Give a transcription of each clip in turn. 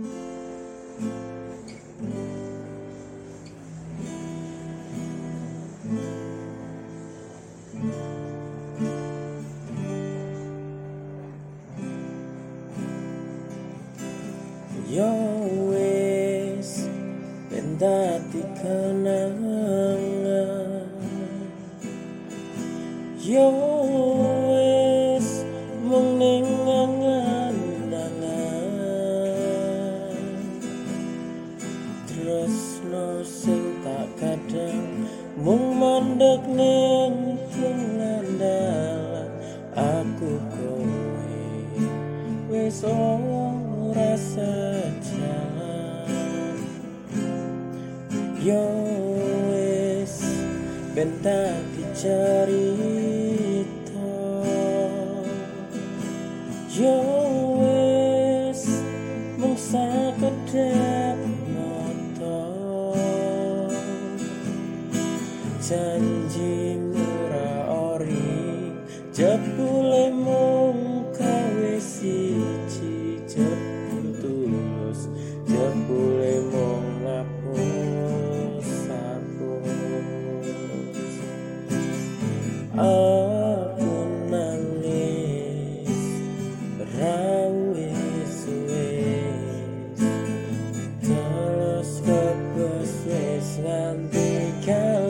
Yo wis ben dadi kenangan Yo ora sejalan. Yo wis ben dadi cerita. Yo wis mung sakedhap mata Janji jebul tulus jebule mung ngapus hapus aku nangis rawis wis terus kebes wis nganti kalis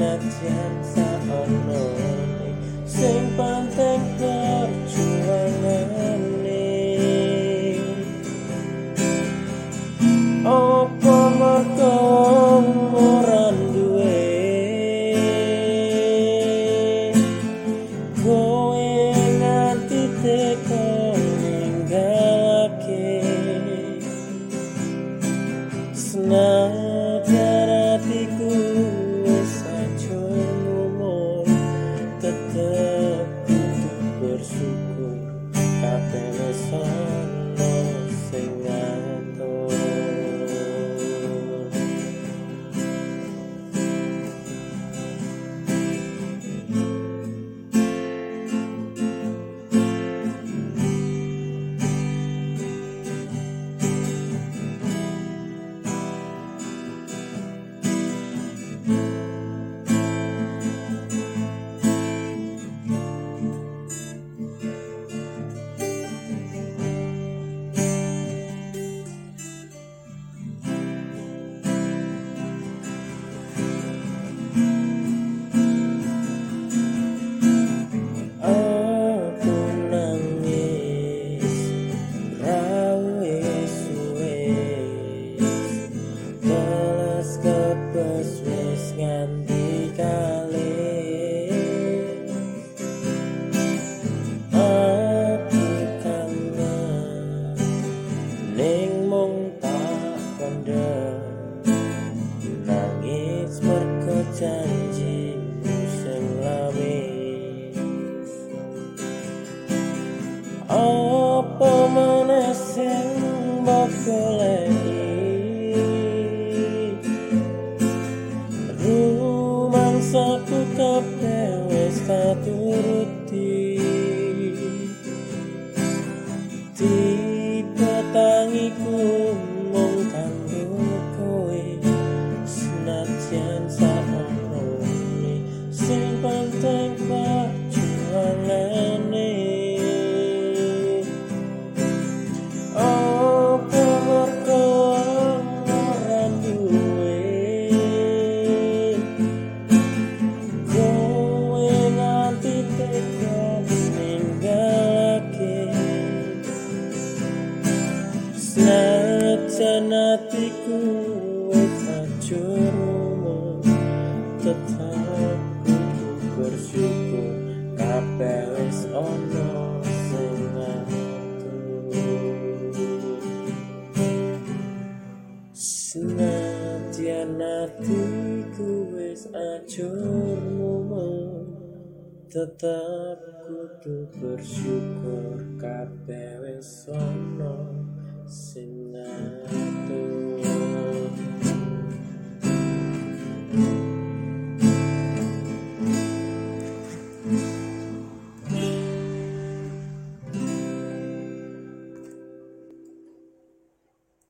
senajan saono sing penting perjuangane Apa mergo ora duwe? Kowe nganti teko ninggalake. Senajan Tetep kudu bersyukur. Kabeh wis kebes wis nganti kalis Aku kangen ning mung tak kondem Nangis mergo janji sing Apa meneh sing mbok Rumangsaku kabeh wis tak turuti Ajurmu tetap kudu bersyukur. Kabeh wis ono sing Senadyan atiku wis ajurmu tetap kudu bersyukur. Kabeh wis ono sing ngatur